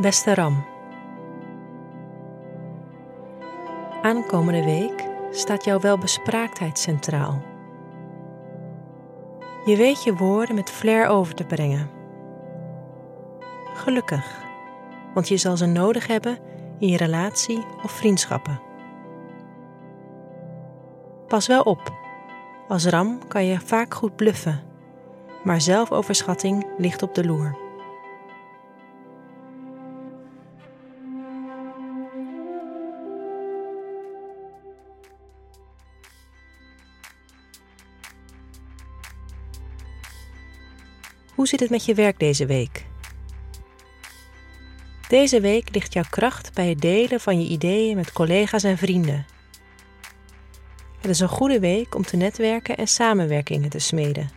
Beste Ram. Aankomende week staat jouw welbespraaktheid centraal. Je weet je woorden met flair over te brengen. Gelukkig, want je zal ze nodig hebben in je relatie of vriendschappen. Pas wel op, als ram kan je vaak goed bluffen, maar zelfoverschatting ligt op de loer. Hoe zit het met je werk deze week? Deze week ligt jouw kracht bij het delen van je ideeën met collega's en vrienden. Het is een goede week om te netwerken en samenwerkingen te smeden.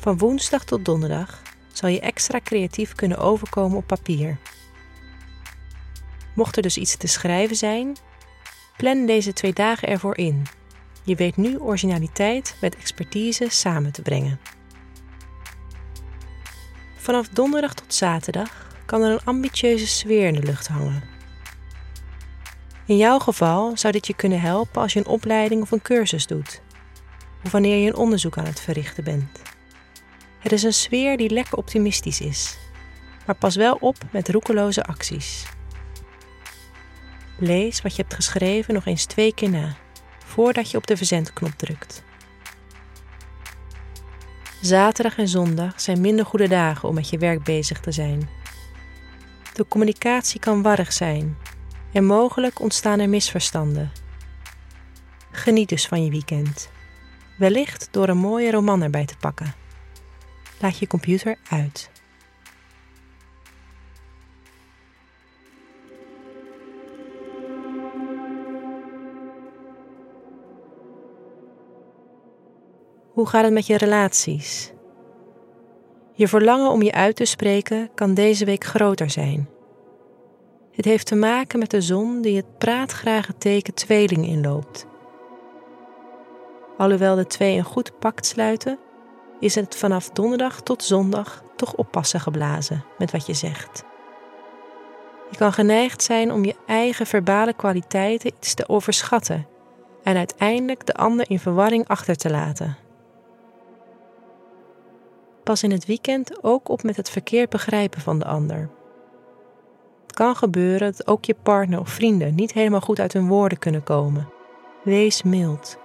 Van woensdag tot donderdag zal je extra creatief kunnen overkomen op papier. Mocht er dus iets te schrijven zijn, plan deze twee dagen ervoor in. Je weet nu originaliteit met expertise samen te brengen. Vanaf donderdag tot zaterdag kan er een ambitieuze sfeer in de lucht hangen. In jouw geval zou dit je kunnen helpen als je een opleiding of een cursus doet, of wanneer je een onderzoek aan het verrichten bent. Het is een sfeer die lekker optimistisch is, maar pas wel op met roekeloze acties. Lees wat je hebt geschreven nog eens twee keer na, voordat je op de verzendknop drukt. Zaterdag en zondag zijn minder goede dagen om met je werk bezig te zijn. De communicatie kan warrig zijn en mogelijk ontstaan er misverstanden. Geniet dus van je weekend. Wellicht door een mooie roman erbij te pakken. Laat je computer uit. Hoe gaat het met je relaties? Je verlangen om je uit te spreken kan deze week groter zijn. Het heeft te maken met de zon die het praatgrage teken tweeling inloopt. Alhoewel de twee een goed pact sluiten, is het vanaf donderdag tot zondag toch oppassen geblazen met wat je zegt. Je kan geneigd zijn om je eigen verbale kwaliteiten iets te overschatten en uiteindelijk de ander in verwarring achter te laten. Pas in het weekend ook op met het verkeerd begrijpen van de ander. Het kan gebeuren dat ook je partner of vrienden niet helemaal goed uit hun woorden kunnen komen. Wees mild.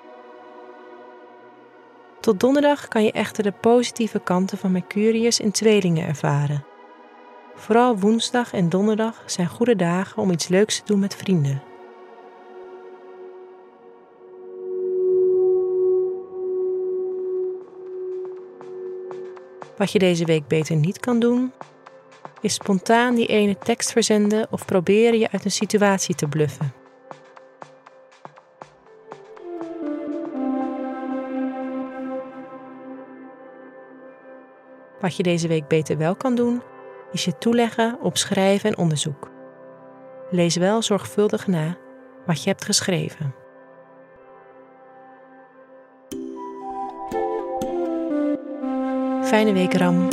Tot donderdag kan je echter de positieve kanten van Mercurius in tweelingen ervaren. Vooral woensdag en donderdag zijn goede dagen om iets leuks te doen met vrienden. Wat je deze week beter niet kan doen, is spontaan die ene tekst verzenden of proberen je uit een situatie te bluffen. Wat je deze week beter wel kan doen, is je toeleggen op schrijven en onderzoek. Lees wel zorgvuldig na wat je hebt geschreven. Fijne week, Ram.